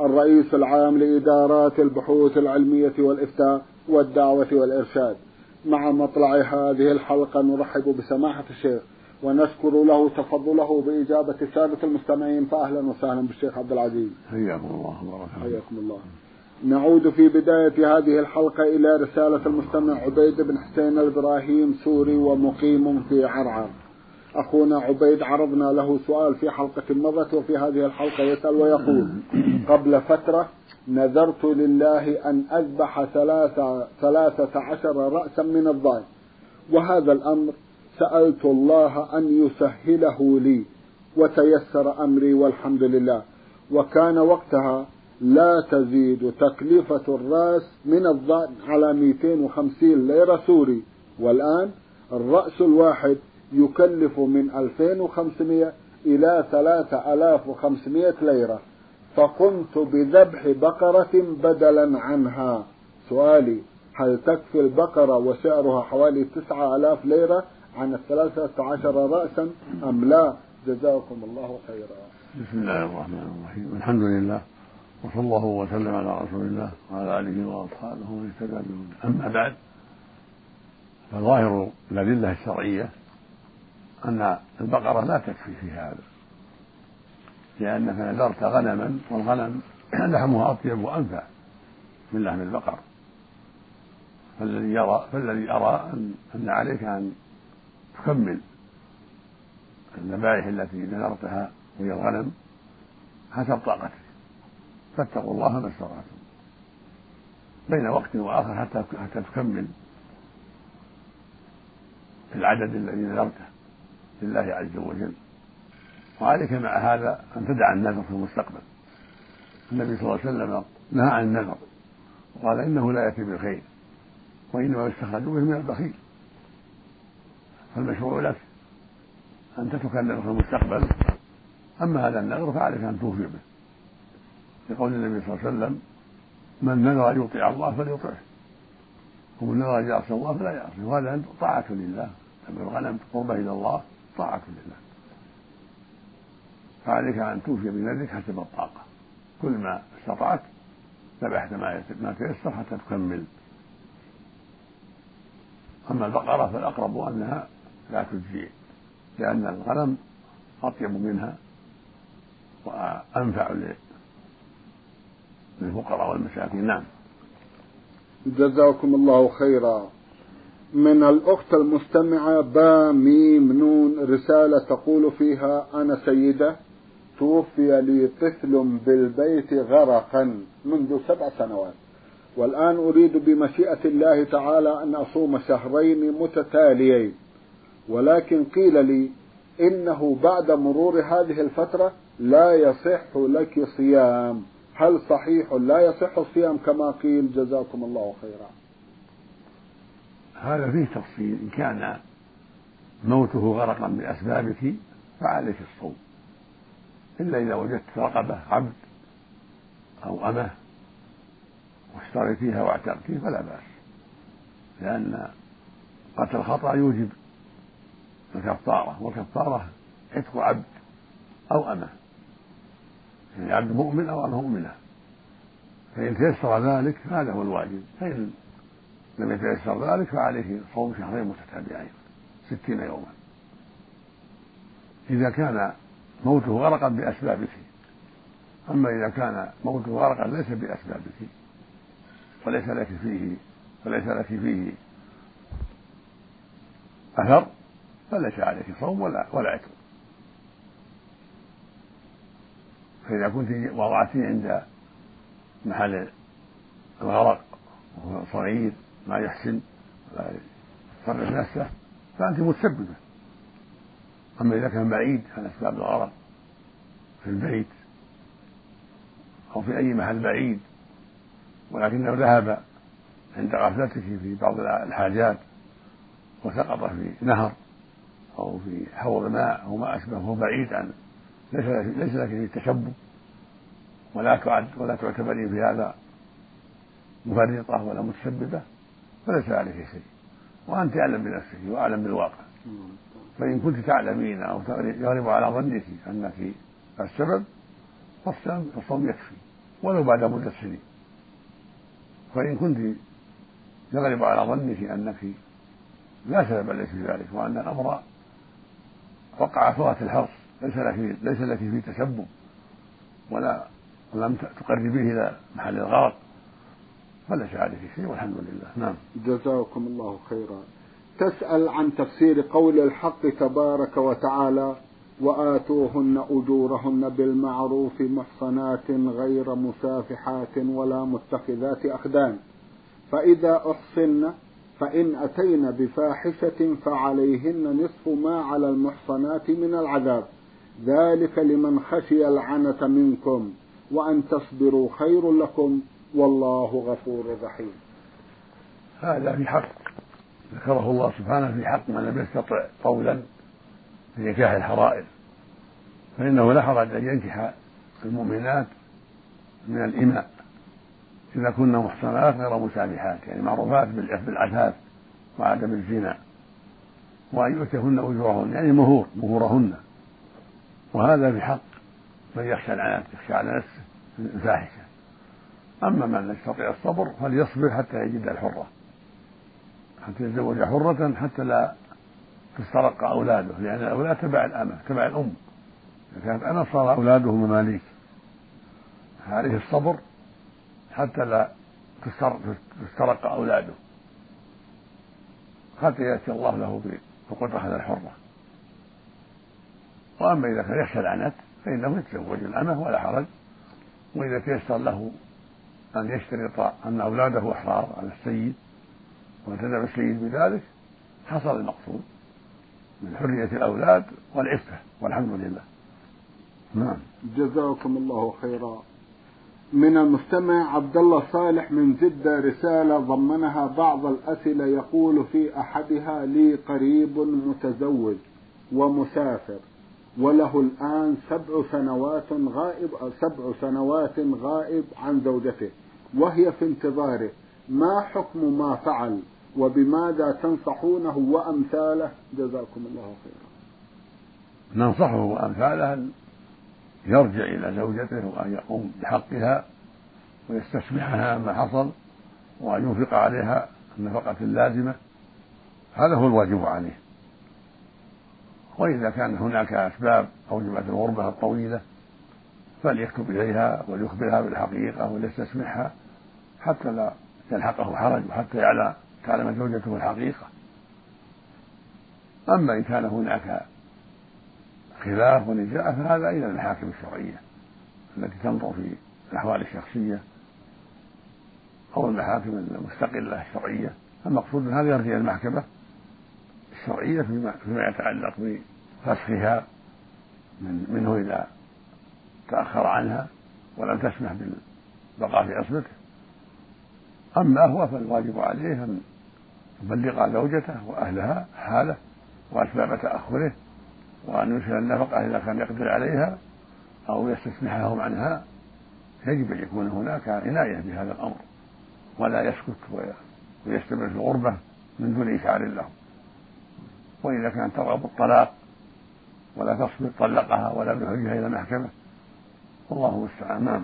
الرئيس العام لإدارات البحوث العلمية والإفتاء والدعوة والإرشاد. مع مطلع هذه الحلقة نرحب بسماحة الشيخ ونشكر له تفضله بإجابة السادة المستمعين فأهلا وسهلا بالشيخ عبد العزيز. حياكم الله وبارك حياكم الله. نعود في بداية هذه الحلقة إلى رسالة المستمع عبيد بن حسين الإبراهيم سوري ومقيم في عرعر أخونا عبيد عرضنا له سؤال في حلقة مضت وفي هذه الحلقة يسأل ويقول قبل فترة نذرت لله أن أذبح ثلاثة, ثلاثة عشر رأسا من الضأن وهذا الأمر سألت الله أن يسهله لي وتيسر أمري والحمد لله. وكان وقتها لا تزيد تكلفة الرأس من الضأن على 250 ليرة سوري. والآن الرأس الواحد يكلف من 2500 إلى 3500 ليرة. فقمت بذبح بقرة بدلا عنها. سؤالي هل تكفي البقرة وسعرها حوالي 9000 ليرة عن الثلاثة عشر رأسا أم لا؟ جزاكم الله خيرا. بسم الله الرحمن الرحيم. الحمد لله وصلى الله وسلم على رسول الله وعلى آله وأصحابه ومن اهتدى أما بعد فظاهر الادله الشرعية أن البقرة لا تكفي في هذا لانك نذرت غنما والغنم لحمها أطيب وأنفع من لحم البقر. فالذي يرى فالذي أن أن عليك أن تكمل الذبائح التي نذرتها وهي الغنم حسب طاقتك. فاتقوا الله ما استطعتم. بين وقت وآخر حتى حتى تكمل العدد الذي نذرته. لله عز وجل. وعليك مع هذا أن تدع النذر في المستقبل. النبي صلى الله عليه وسلم نهى عن النذر. وقال إنه لا يأتي بالخير وإنما يستخرج به من البخيل. فالمشروع لك أن تترك النذر في المستقبل. أما هذا النذر فعليك أن توفي به. لقول النبي صلى الله عليه وسلم من نذر أن يطيع الله فليطعه ومن نذر أن يعصي الله فلا يعصي وهذا طاعة لله. تبع الغنم قربة إلى الله. طاعة لله. فعليك أن توفي بنذرك حسب الطاقة. كل ما استطعت ذبحت ما تيسر حتى تكمل. أما البقرة فالأقرب أنها لا تجزي لأن الغنم أطيب منها وأنفع للفقراء والمساكين. نعم. جزاكم الله خيرا. من الأخت المستمعة با ميم نون رسالة تقول فيها أنا سيدة توفي لي طفل بالبيت غرقا منذ سبع سنوات. والآن أريد بمشيئة الله تعالى أن أصوم شهرين متتاليين. ولكن قيل لي إنه بعد مرور هذه الفترة لا يصح لك صيام. هل صحيح لا يصح الصيام كما قيل؟ جزاكم الله خيرا. هذا فيه تفصيل. إن كان موته غرقا بأسبابك فعليك الصوم. إلا إذا وجدت رقبة عبد أو أمة واشتريتيها واعتقتيه فلا بأس. لأن قتل الخطأ يوجب الكفارة والكفارة عتق عبد أو أمة. يعني عبد مؤمن أو أمة مؤمنة. فإن تيسر ذلك هذا هو الواجب. فإن لم يتيسر ذلك فعليه صوم شهرين متتابعين ستين يوما. إذا كان موته غرقا بأسبابك أما إذا كان موته غرقا ليس بأسبابك وليس لك فيه وليس لك فيه أثر فليس عليك صوم ولا ولا عتق. فإذا كنت وضعتيه عند محل الغرق وهو صغير ما يحسن ولا يصرف نفسه فأنت متسببة أما إذا كان بعيد عن أسباب الغرق في البيت أو في أي محل بعيد ولكنه ذهب عند غفلته في بعض الحاجات وسقط في نهر أو في حوض ماء أو ما أشبه وهو بعيد عن ليس ليس لك فيه تشبه ولا تعد ولا تعتبرين في هذا مفرطة ولا متسببة فليس عليك شيء. وأنت أعلم بنفسك وأعلم بالواقع. فإن كنت تعلمين أو يغلب على ظنك أنك السبب فالصوم يكفي ولو بعد مدة سنين. فإن كنت يغلب على ظنك أنك لا سبب لك في ذلك وأن الأمر وقع فرة الحرص ليس لك ليس لك فيه تسبب ولا ولم تقربيه إلى محل الغرق فليس عليك شيء والحمد لله. نعم. جزاكم الله خيرا. تسأل عن تفسير قول الحق تبارك وتعالى وآتوهن أجورهن بالمعروف محصنات غير مسافحات ولا متخذات أخدان. فإذا أحصن فإن أتين بفاحشة فعليهن نصف ما على المحصنات من العذاب. ذلك لمن خشي العنة منكم وأن تصبروا خير لكم. والله غفور رحيم. هذا في حق. ذكره الله سبحانه في حق من لم يستطع قولا في نكاح الحرائر. فإنه لا حرج أن ينكح المؤمنات من الإماء. إذا كن محصنات غير مسامحات يعني معروفات بالعفاف وعدم الزنا. وأن يؤتهن أجورهن يعني مهور مهورهن. وهذا بحق من يخشى العنات يخشى على نفسه الفاحشة أما من لا يستطيع الصبر فليصبر حتى يجد الحرة. حتى يتزوج حرة حتى لا تسترق أولاده لأن الأولاد تبع الأمة تبع الأم. إذا كانت أنا صار أولاده مماليك. عليه الصبر حتى لا تسترق أولاده. حتى يأتي الله له بقدرة على الحرة. وأما إذا كان يخشى العنت فإنه يتزوج الأمة ولا حرج. وإذا تيسر له أن يشترط أن أولاده أحرار على السيد والتزم السيد بذلك حصل المقصود من حرية الأولاد والعفة والحمد لله. نعم. جزاكم الله خيرا. من المستمع عبد الله صالح من جدة رسالة ضمنها بعض الأسئلة يقول في أحدها لي قريب متزوج ومسافر. وله الآن سبع سنوات غائب سبع سنوات غائب عن زوجته وهي في انتظاره. ما حكم ما فعل وبماذا تنصحونه وأمثاله؟ جزاكم الله خيرا. ننصحه وأمثاله أن يرجع إلى زوجته وأن يقوم بحقها ويستسمحها ما حصل وأن ينفق عليها النفقة اللازمة. هذا هو الواجب عليه. وإذا كان هناك أسباب أوجبت الغربة الطويلة فليكتب إليها وليخبرها بالحقيقة وليستسمحها حتى لا يلحقه حرج وحتى يعلم تعلم زوجته الحقيقة. أما إن كان هناك خلاف ونزاع فهذا إلى المحاكم الشرعية التي تنظر في الأحوال الشخصية أو المحاكم المستقلة الشرعية. المقصود من هذا يرجع المحكمة الشرعية فيما, يتعلق بفسخها من منه إذا تأخر عنها ولم تسمح بالبقاء في عصمته. أما هو فالواجب عليه أن يبلغ زوجته وأهلها حاله وأسباب تأخره وأن يرسل النفقة إذا كان يقدر عليها أو يستسمحهم عنها. يجب أن يكون هناك عناية بهذا الأمر ولا يسكت ويستمر في الغربة من دون إشعار لهم. وإذا كانت ترغب الطلاق ولا تصبر طلقها ولا بحجها إلى المحكمة. والله المستعان. نعم.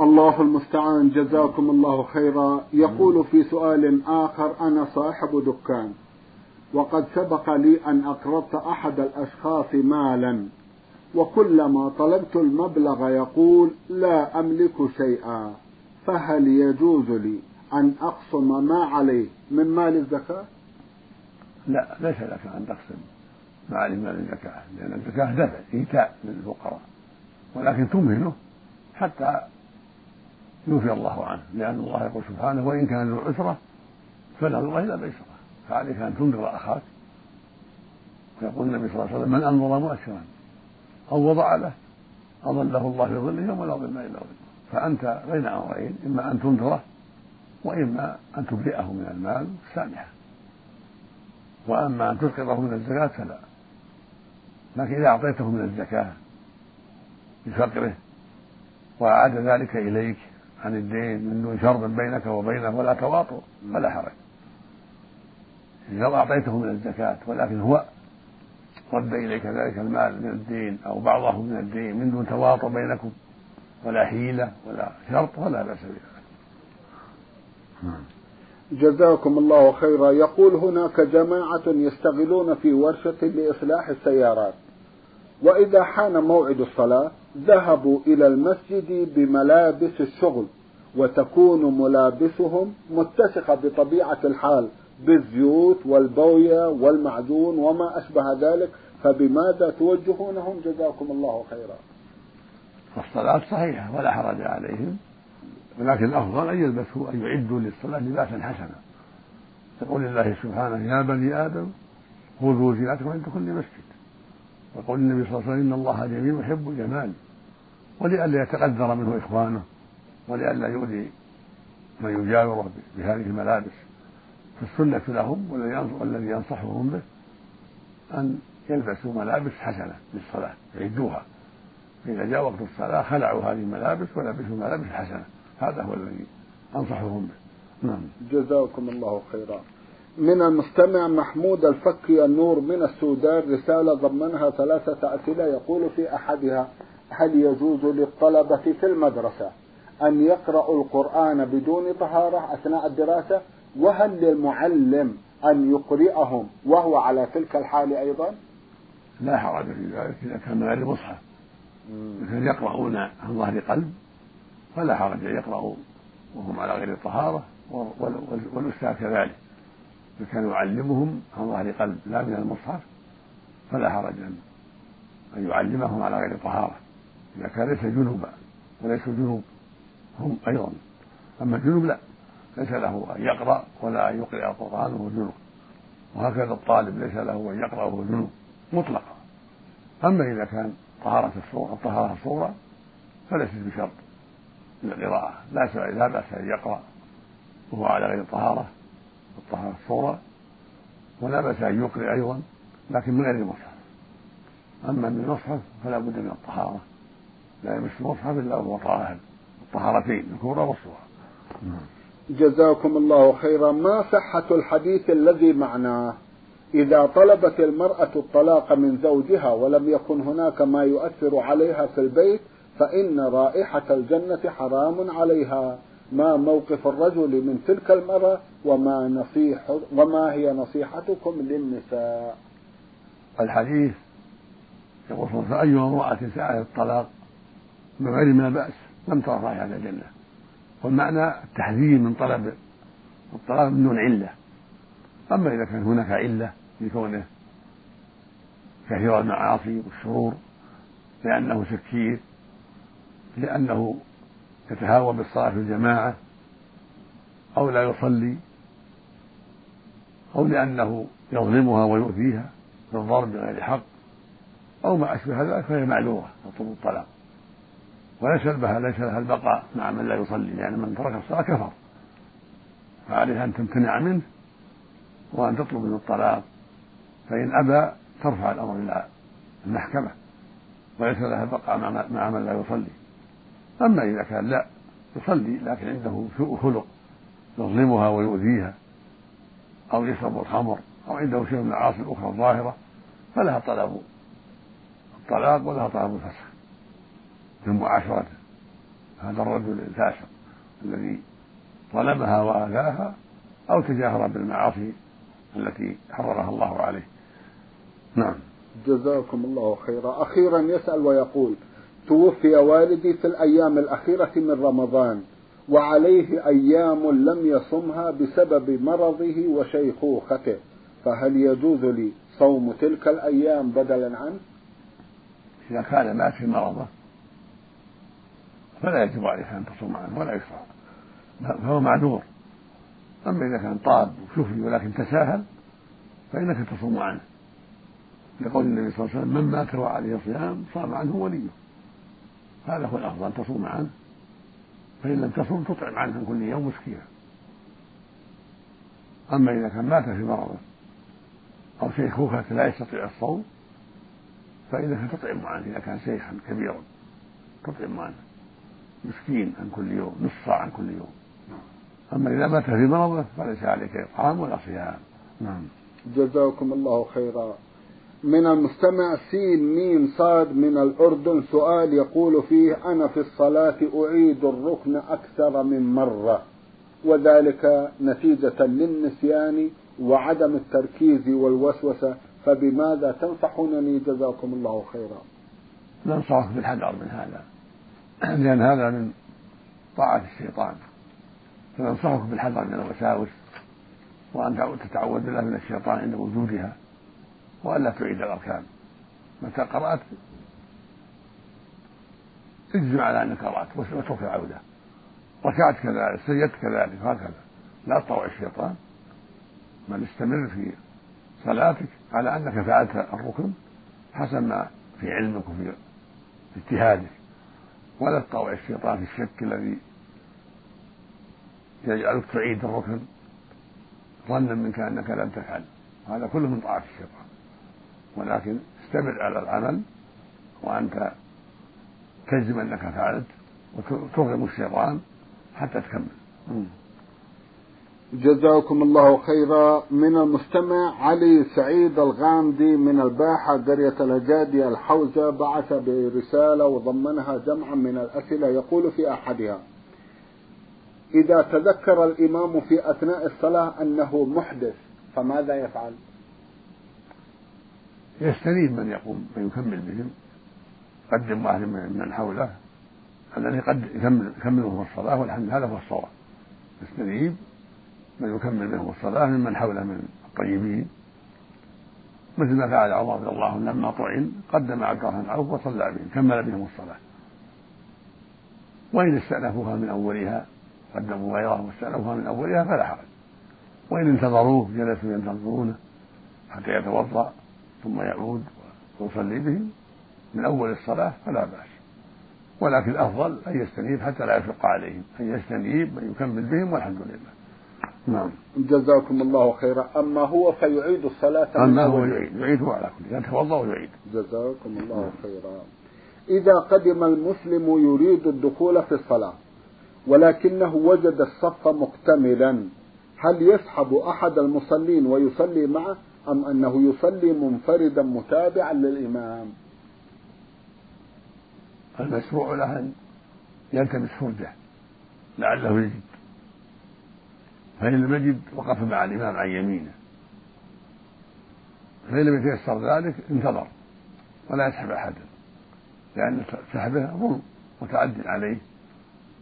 الله المستعان. جزاكم الله خيرا. يقول في سؤال آخر أنا صاحب دكان وقد سبق لي أن أقرضت أحد الأشخاص مالا وكلما طلبت المبلغ يقول لا أملك شيئا فهل يجوز لي أن أقسم ما عليه من مال الزكاة؟ لا ليس لك أن تقسم عليه مال الزكاة لأن الزكاة دفع إيتاء للفقراء ولكن تمهله حتى يوفي الله عنه لأن الله يقول سبحانه وإن كان ذو عسرة فنظر إلى ميسرة فعليك أن تنذر أخاك. يقول النبي صلى الله عليه وسلم من أنظر مؤشرا أو وضع له أظله الله في ظله يوم لا ظل إلا ظله. فأنت بين أمرين إما أن تنذره وإما أن تبرئه من المال سامحه وأما أن تسقطه من الزكاة فلا. لكن إذا أعطيته من الزكاة بفقره وأعاد ذلك إليك عن الدين من دون شرط بينك وبينه ولا تواطؤ فلا حرج. لو أعطيته من الزكاة ولكن هو رد إليك ذلك المال من الدين أو بعضه من الدين من دون تواطؤ بينكم ولا حيلة ولا شرط ولا بأس بذلك. نعم. جزاكم الله خيرا. يقول هناك جماعة يستغلون في ورشة لإصلاح السيارات. وإذا حان موعد الصلاة ذهبوا إلى المسجد بملابس الشغل وتكون ملابسهم متسخة بطبيعة الحال بالزيوت والبوية والمعجون وما أشبه ذلك. فبماذا توجهونهم؟ جزاكم الله خيرا. الصلاة صحيحة ولا حرج عليهم. ولكن الأفضل أن يلبسوا أن يعدوا للصلاة لباسا حسنا. يقول الله سبحانه يا بني آدم خذوا زينتكم عند كل مسجد. ويقول النبي صلى الله عليه وسلم إن الله جميل يحب الجمال ولئلا يتقدر منه إخوانه ولئلا يؤذي من يجاوره بهذه الملابس. فالسنة لهم والذي ينصحهم به أن يلبسوا ملابس حسنة للصلاة يعدوها. فإذا جاء وقت الصلاة خلعوا هذه الملابس ولبسوا ملابس حسنة. هذا هو الذي أنصحهم به. نعم. جزاكم الله خيرا. من المستمع محمود الفكي النور من السودان رسالة ضمنها ثلاثة أسئلة يقول في أحدها هل يجوز للطلبة في المدرسة أن يقرأوا القرآن بدون طهارة أثناء الدراسة؟ وهل للمعلم أن يقرئهم وهو على تلك الحال أيضا؟ لا حرج في ذلك إذا كان من غير مصحف مثل يقرؤون عن ظهر قلب فلا حرج أن يقرأوا وهم على غير الطهارة والأستاذ كذلك. إذا كان يعلمهم عن ظهر قلب لا من المصحف فلا حرج أن يعلمهم على غير طهارة. إذا كان ليس جنوبا وليسوا جنوب هم أيضا. أما الجنوب لا ليس له أن يقرأ ولا أن يقرأ القرآن وهو جنوب. وهكذا الطالب ليس له أن يقرأ وهو جنوب مطلقا. أما إذا كان طهارة الصورة طهارة الصورة فليست بشرط. للقراءة. لا لا بأس أن يقرأ وهو على غير طهارة الطهارة الصورة ولا بأس أن يقرأ أيضا لكن من غير المصحف أما من المصحف فلا بد من الطهارة. لا يمس المصحف إلا وهو طاهر. الطهارتين الكبرى والصغرى جزاكم الله خيرا. ما صحة الحديث الذي معناه؟ إذا طلبت المرأة الطلاق من زوجها ولم يكن هناك ما يؤثر عليها في البيت فإن رائحة الجنة حرام عليها. ما موقف الرجل من تلك المرأة وما نصيح وما هي نصيحتكم للنساء؟ الحديث يقول فأي امرأة سألت الطلاق بغير ما بأس لم ترى رائحة الجنة. والمعنى التحذير من طلب الطلاق من دون علة. أما إذا كان هناك علة في كونه كثير المعاصي والشرور لأنه سكير لأنه يتهاون بالصلاة في الجماعة أو لا يصلي أو لأنه يظلمها ويؤذيها بالضرب بغير حق أو ما أشبه ذلك فهي معذورة تطلب الطلاق. وليس لها ليس لها البقاء مع من لا يصلي لأن من ترك الصلاة كفر. فعليها أن تمتنع منه وأن تطلب منه الطلاق. فإن أبى ترفع الأمر إلى المحكمة وليس لها البقاء مع من لا يصلي. أما إذا كان لا يصلي لكن عنده سوء خلق يظلمها ويؤذيها أو يشرب الخمر أو عنده شيء من المعاصي الأخرى الظاهرة فلها طلب الطلاق ولها طلب الفسخ. من معاشرته هذا الرجل الفاسق الذي ظلمها وآذاها أو تجاهر بالمعاصي التي حررها الله عليه. نعم. جزاكم الله خيرا. أخيرا يسأل ويقول توفي والدي في الأيام الأخيرة من رمضان وعليه أيام لم يصمها بسبب مرضه وشيخوخته. فهل يجوز لي صوم تلك الأيام بدلا عنه؟ إذا كان مات في مرضه فلا يجب عليك أن تصوم عنه ولا يشرع. فهو معذور. أما إذا كان طاب وشفي ولكن تساهل فإنك تصوم عنه. لقول النبي صلى الله عليه وسلم من مات وعليه صيام صام عنه وليه. هذا هو الأفضل أن تصوم عنه فإن لم تصم تطعم عنها كل يوم مسكينا أما إذا كان مات في مرضه أو شيخوخة لا يستطيع الصوم فإنك تطعم عنه. إذا كان شيخا كبيرا تطعم عنه. مسكين عن كل يوم نصف صاع عن كل يوم. أما إذا مات في مرضه فليس عليك إطعام ولا صيام. نعم. جزاكم الله خيرا. من المستمع سين ميم صاد من الأردن سؤال يقول فيه أنا في الصلاة أعيد الركن أكثر من مرة وذلك نتيجة للنسيان وعدم التركيز والوسوسة فبماذا تنصحونني؟ جزاكم الله خيرا. ننصحك بالحذر من هذا لأن هذا من طاعة الشيطان. فننصحك بالحذر من الوساوس وأن تتعوذ بالله من الشيطان عند وجودها. وألا تعيد الأركان. متى قرأت اجزم على أنك قرأت واترك العودة. ركعت كذلك سجدت كذلك هكذا لا تطوع الشيطان. بل استمر في صلاتك على أنك فعلت الركن حسب ما في علمك وفي اجتهادك. ولا تطوع الشيطان في الشك الذي يجعلك تعيد الركن ظنا منك أنك لم تفعل. هذا كله من طاعة الشيطان. ولكن استمر على العمل وأنت تجزم أنك فعلت وترغم الشيطان حتى تكمل. جزاكم الله خيرا. من المستمع علي سعيد الغامدي من الباحة قرية الأجادي الحوزة بعث برسالة وضمنها جمعا من الأسئلة يقول في أحدها إذا تذكر الإمام في أثناء الصلاة أنه محدث فماذا يفعل؟ يستنيب من يقوم من يكمل بهم قدم واحد من حوله الذي قد يكمل يكملهم الصلاة والحمد هذا هو الصواب. يستنيب من يكمل بهم الصلاة ممن حوله من الطيبين. مثل ما فعل عمر رضي الله عنه لما طعن قدم عبد الرحمن عوف وصلى بهم كمل بهم الصلاة. وإن استأنفوها من أولها قدموا غيره واستأنفوها من أولها فلا حرج. وإن انتظروه جلسوا ينتظرونه حتى يتوضأ ثم يعود ويصلي بهم من أول الصلاة فلا بأس. ولكن الأفضل أن يستنيب حتى لا يشق عليهم أن يستنيب من يكمل بهم والحمد لله. نعم. جزاكم الله خيرا. أما هو فيعيد الصلاة أما هو يعيد يعيد على كل يتوضأ ويعيد. جزاكم الله خيرا. إذا قدم المسلم يريد الدخول في الصلاة ولكنه وجد الصف مكتملا هل يسحب أحد المصلين ويصلي معه؟ أم أنه يصلي منفردا متابعا للإمام؟ المشروع له أن يلتمس فرجة لعله يجد فإن لم يجد وقف مع الإمام عن يمينه. فإن لم يتيسر ذلك انتظر ولا يسحب أحدا لأن سحبه ظلم متعد عليه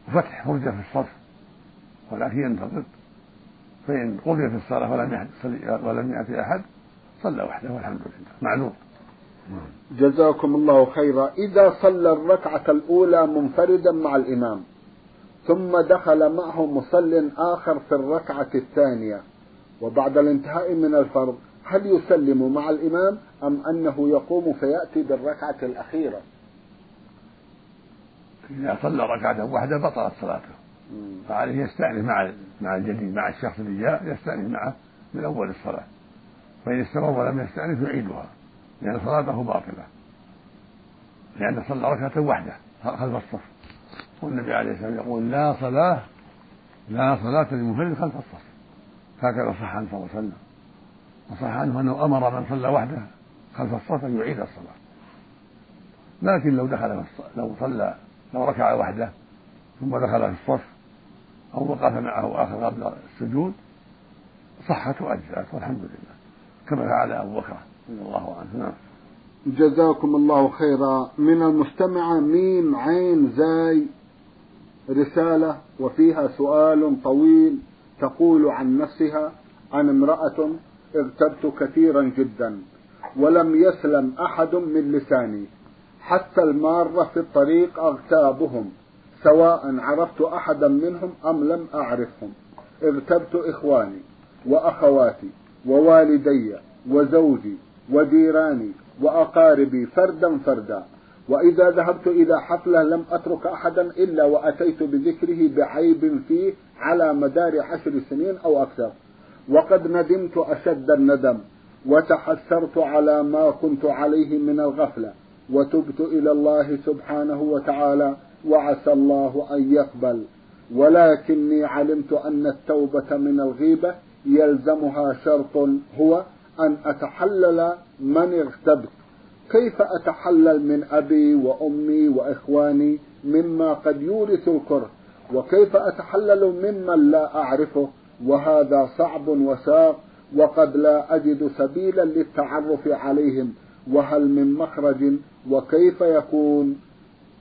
وفتح فرجة في الصف ولكن ينتظر. فإن قضيت الصلاة ولم ولم يأتي أحد صلى وحده والحمد لله. معلوم. جزاكم الله خيرا. إذا صلى الركعة الأولى منفردا مع الإمام ثم دخل معه مصل آخر في الركعة الثانية وبعد الانتهاء من الفرض هل يسلم مع الإمام أم أنه يقوم فيأتي بالركعة الأخيرة؟ إذا صلى ركعة واحدة بطلت صلاته. فعليه يستأنف مع مع الجديد مع الشخص اللي جاء يستأنف معه من أول الصلاة. فإن استمر ولم يستأنف يعيدها لأن صلاته باطلة. لأن صلى ركعة واحدة خلف الصف. والنبي عليه الصلاة والسلام يقول لا صلاة لا صلاة لمنفرد خلف الصف. هكذا صح عنه صلى الله عليه وسلم. وصح عنه أنه أمر من صلى وحده خلف الصف أن يعيد الصلاة. لكن لو دخل لو صلى لو ركع وحده ثم دخل في الصف أو وقف معه آخر قبل السجود صحت وأجزأت والحمد لله. كما فعل أبو بكر رضي الله عنه. نعم. جزاكم الله خيرا. من المستمعة ميم عين زاي رسالة وفيها سؤال طويل تقول عن نفسها عن امرأة اغتبت كثيرا جدا ولم يسلم أحد من لساني حتى المارة في الطريق أغتابهم. سواء عرفت أحدا منهم أم لم أعرفهم. اغتبت إخواني وأخواتي ووالدي وزوجي وجيراني وأقاربي فردا فردا. وإذا ذهبت إلى حفلة لم أترك أحدا إلا وأتيت بذكره بعيب فيه على مدار عشر سنين أو أكثر. وقد ندمت أشد الندم وتحسرت على ما كنت عليه من الغفلة. وتبت إلى الله سبحانه وتعالى وعسى الله أن يقبل. ولكني علمت أن التوبة من الغيبة يلزمها شرط هو أن أتحلل من اغتبت. كيف أتحلل من أبي وأمي وإخواني مما قد يورث الكره؟ وكيف أتحلل ممن لا أعرفه؟ وهذا صعب وساق وقد لا أجد سبيلا للتعرف عليهم. وهل من مخرج؟ وكيف يكون؟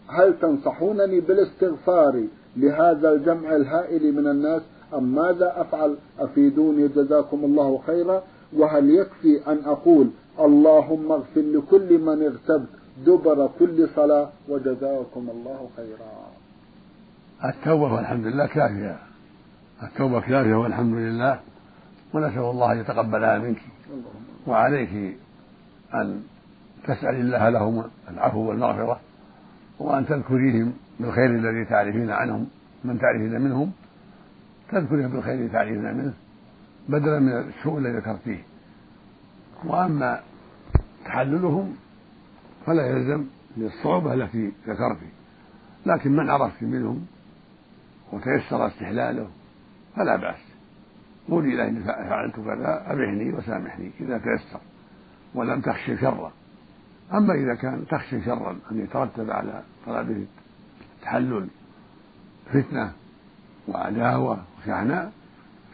هل تنصحونني بالاستغفار لهذا الجمع الهائل من الناس؟ أم ماذا أفعل؟ أفيدوني جزاكم الله خيرا. وهل يكفي أن أقول اللهم اغفر لكل من اغتبت دبر كل صلاة وجزاكم الله خيرا؟ التوبة والحمد لله كافية. التوبة كافية والحمد لله. ونسأل الله أن يتقبلها منك. وعليك أن تسأل الله لهم العفو والمغفرة. وأن تذكريهم بالخير الذي تعرفين عنهم من تعرفين منهم تذكرهم بالخير الذي تعرفين منه بدلا من السوء الذي ذكرتيه وأما تحللهم فلا يلزم للصعوبة التي ذكرت لكن من عرفت منهم وتيسر استحلاله فلا بأس. قولي له إني فعلت كذا أبعني وسامحني إذا تيسر ولم تخشي شرا. أما إذا كان تخشى شرا أن يترتب على طلبه تحلل فتنة وعداوة وشحناء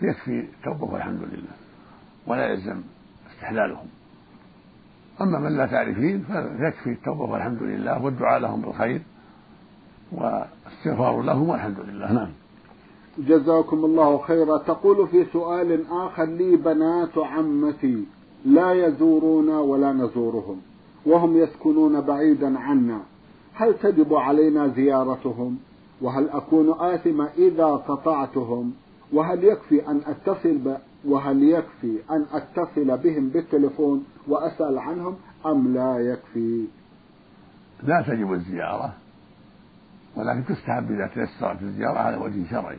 يكفي التوبة والحمد لله. ولا يلزم استحلالهم. أما من لا تعرفين فيكفي التوبة والحمد لله والدعاء لهم بالخير واستغفار لهم والحمد لله. نعم. جزاكم الله خيرا. تقول في سؤال آخر لي بنات عمتي لا يزورون ولا نزورهم. وهم يسكنون بعيدا عنا. هل تجب علينا زيارتهم؟ وهل أكون آثما إذا قطعتهم؟ وهل يكفي أن أتصل. وهل يكفي أن أتصل بهم بالتليفون وأسأل عنهم أم لا يكفي؟ لا تجب الزيارة ولكن تستحب إذا تيسرت الزيارة على وجه شرعي.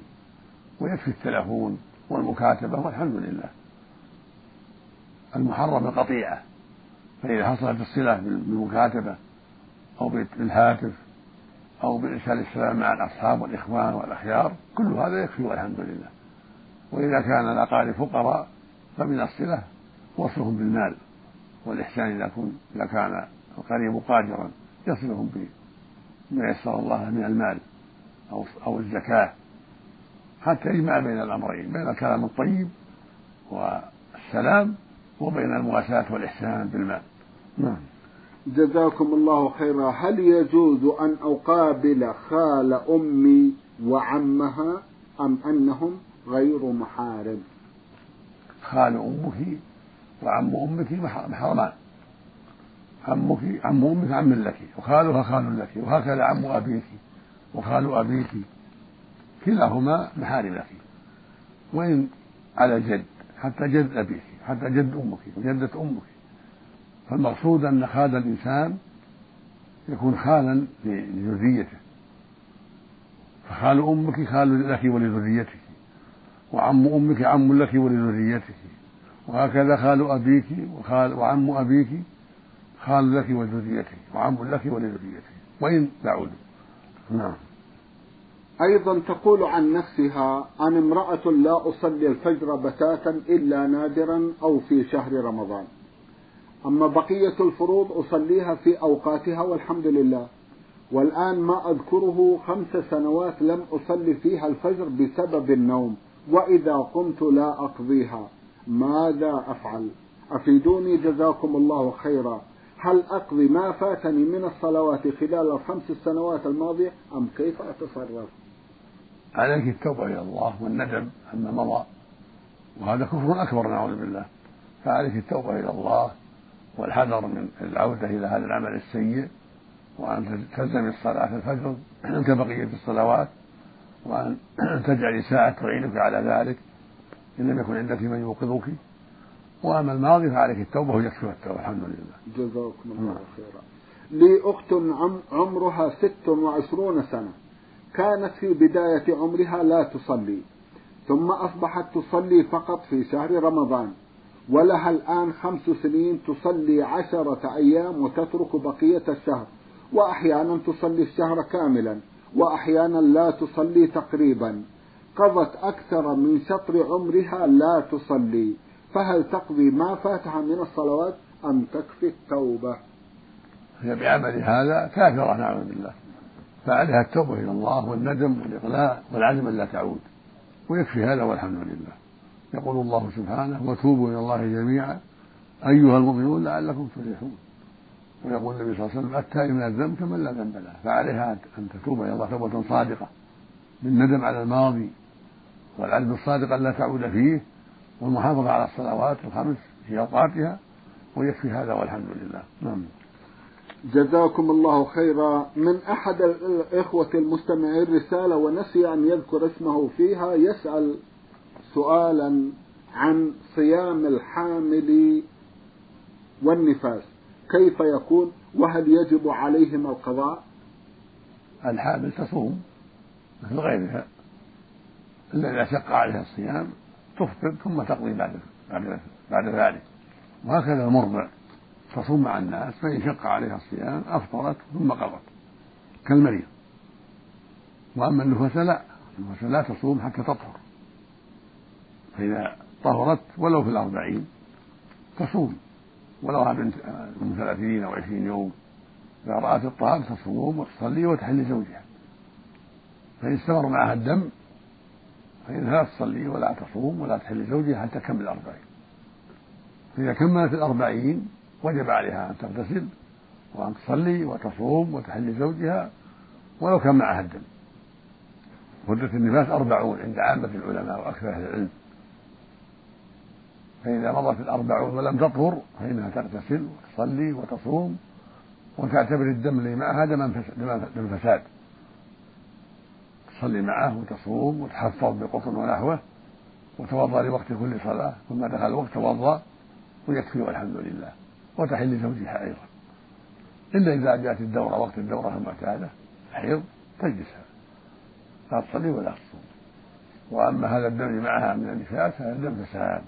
ويكفي التلفون والمكاتبة والحمد لله. المحرم القطيعة فإذا حصلت الصلة بالمكاتبة أو بالهاتف أو بإرسال السلام مع الأصحاب والإخوان والأخيار كل هذا يكفي والحمد لله. وإذا كان الأقارب فقراء فمن الصلة وصلهم بالمال والإحسان إذا إذا كان القريب قادرا يصلهم بما يسر الله من المال أو أو الزكاة. حتى يجمع بين الأمرين بين الكلام الطيب والسلام وبين المواساة والإحسان بالمال. نعم. جزاكم الله خيرا. هل يجوز أن أقابل خال أمي وعمها أم أنهم غير محارم خال أمك وعم أمك محرمان عمك عم أمك عم لك وخالها خال لك وهكذا عم أبيك وخال أبيك. كلاهما محارم لك. وإن على جد حتى جد أبيك حتى جد أمك وجدة أمك. فالمقصود أن خال الإنسان يكون خالا لذريته. فخال أمك خال لك ولذريتك وعم أمك عم لك ولذريتك وهكذا خال أبيك وخال وعم أبيك خال لك ولذريتك وعم لك ولذريتك. وإن بعدوا نعم. أيضا تقول عن نفسها أنا امرأة لا أصلي الفجر بتاتا إلا نادرا أو في شهر رمضان. أما بقية الفروض أصليها في أوقاتها والحمد لله. والآن ما أذكره خمس سنوات لم أصلي فيها الفجر بسبب النوم وإذا قمت لا أقضيها. ماذا أفعل؟ أفيدوني جزاكم الله خيرا. هل أقضي ما فاتني من الصلوات خلال الخمس السنوات الماضية؟ أم كيف أتصرف؟ عليك التوبة إلى الله والندم عما مضى وهذا كفر أكبر نعوذ بالله. فعليك التوبة إلى الله والحذر من العودة إلى هذا العمل السيء وأن تلزم الصلاة الفجر كبقية الصلوات وأن تجعلي ساعة تعينك على ذلك إن لم يكن عندك من يوقظك. وأما الماضي فعليك التوبة ويكفي التوبة الحمد لله. جزاكم الله خيرا. لي أخت عمرها ست وعشرون سنة. كانت في بداية عمرها لا تصلي ثم أصبحت تصلي فقط في شهر رمضان. ولها الآن خمس سنين تصلي عشرة أيام وتترك بقية الشهر وأحيانا تصلي الشهر كاملا وأحيانا لا تصلي تقريبا. قضت أكثر من شطر عمرها لا تصلي. فهل تقضي ما فاتها من الصلوات أم تكفي التوبة؟ هي بعمل هذا كافرة نعوذ بالله. فعليها التوبة إلى الله والندم والإقلاع والعزم ألا تعود. ويكفي هذا والحمد لله. يقول الله سبحانه وتوبوا إلى الله جميعا. أيها المؤمنون لعلكم تفلحون. ويقول النبي صلى الله عليه وسلم التائب من الذنب كمن لا ذنب له. فعليها أن تتوب إلى الله توبة صادقة بالندم على الماضي والعزم الصادق ألا تعود فيه والمحافظة على الصلوات الخمس في أوقاتها ويكفي هذا والحمد لله. نعم. جزاكم الله خيرا. من أحد الإخوة المستمعين رسالة ونسي أن يذكر اسمه فيها يسأل سؤالا عن صيام الحامل والنفاس. كيف يكون؟ وهل يجب عليهم القضاء؟ الحامل تصوم مثل غيرها. إلا إذا شق عليها الصيام تفطر ثم تقضي بعد بعد بعد ذلك. وهكذا المرضع. تصوم مع الناس فإن شق عليها الصيام أفطرت ثم قضت كالمريض. وأما النفساء لا النفساء لا تصوم حتى تطهر. فإذا طهرت ولو في الأربعين تصوم. ولو بنت من ثلاثين أو عشرين يوم. إذا رأت الطهر تصوم وتصلي وتحل زوجها فإن استمر معها الدم فإنها لا تصلي ولا تصوم ولا تحل زوجها حتى تكمل الأربعين. فإذا كملت الأربعين وجب عليها أن تغتسل وأن تصلي وتصوم وتحل زوجها ولو كان معها الدم. مدة النفاس أربعون عند عامة العلماء وأكثر أهل العلم. فإذا مضت الأربعون ولم تطهر فإنها تغتسل وتصلي وتصوم وتعتبر الدم اللي معها دم فساد تصلي معه وتصوم وتحفظ بقطن ونحوه وتوضأ لوقت كل صلاة ثم دخل الوقت توضأ ويكفي والحمد لله وتحل زوجها أيضا. إلا إذا جاءت الدورة وقت الدورة المعتادة حيض تجلس لا تصلي ولا تصوم. وأما هذا الدم معها من النفاس هذا دم فساد.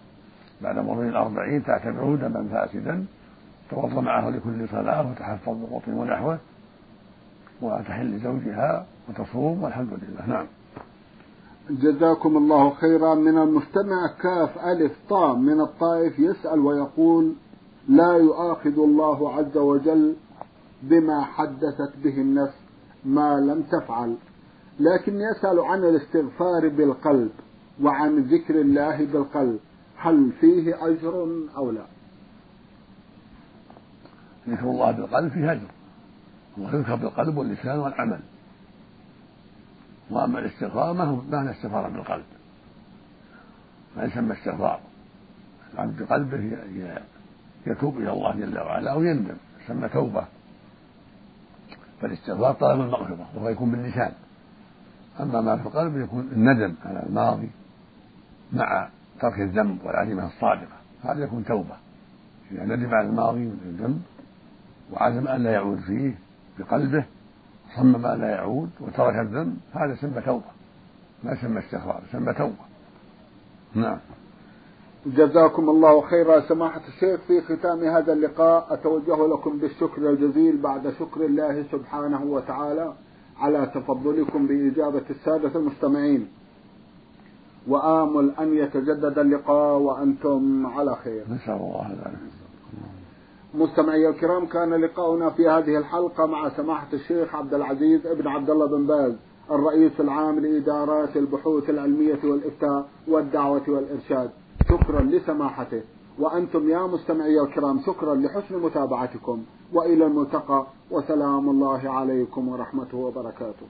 بعد مرور الأربعين تعتبره دما فاسدا توضأ معه لكل صلاة وتحفظ بقطن ونحوه وتحل زوجها وتصوم والحمد لله. نعم. جزاكم الله خيرا. من المستمع كاف ألف طاء من الطائف يسأل ويقول لا يؤاخذ الله عز وجل بما حدثت به النفس ما لم تفعل لكن يسأل عن الاستغفار بالقلب وعن ذكر الله بالقلب. هل فيه أجر أو لا؟ ذكر الله بالقلب فيه أجر ويذكر بالقلب واللسان والعمل. وأما الاستغفار ما هو ما هو الاستغفار بالقلب. ما يسمى استغفار. العبد بقلبه يتوب إلى الله جل وعلا أو يندم. يسمى توبة. فالاستغفار طلب المغفرة وهو يكون باللسان. أما ما في القلب يكون الندم على الماضي مع ترك الذنب والعزيمة الصادقة هذا يكون توبة. إذا ندم على الماضي من الذنب وعزم أن لا يعود فيه بقلبه صمم لا يعود وترك الذنب هذا سمى توبة. ما سمى استغفار سمى توبة. نعم. جزاكم الله خيرا. سماحة الشيخ في ختام هذا اللقاء أتوجه لكم بالشكر الجزيل بعد شكر الله سبحانه وتعالى على تفضلكم بإجابة السادة المستمعين. وآمل أن يتجدد اللقاء وأنتم على خير. نسأل الله ذلك مستمعي الكرام كان لقاؤنا في هذه الحلقة مع سماحة الشيخ عبد العزيز ابن عبد الله بن باز الرئيس العام لإدارات البحوث العلمية والإفتاء والدعوة والإرشاد. شكرا لسماحته. وأنتم يا مستمعي الكرام شكرا لحسن متابعتكم. وإلى الملتقى وسلام الله عليكم ورحمته وبركاته.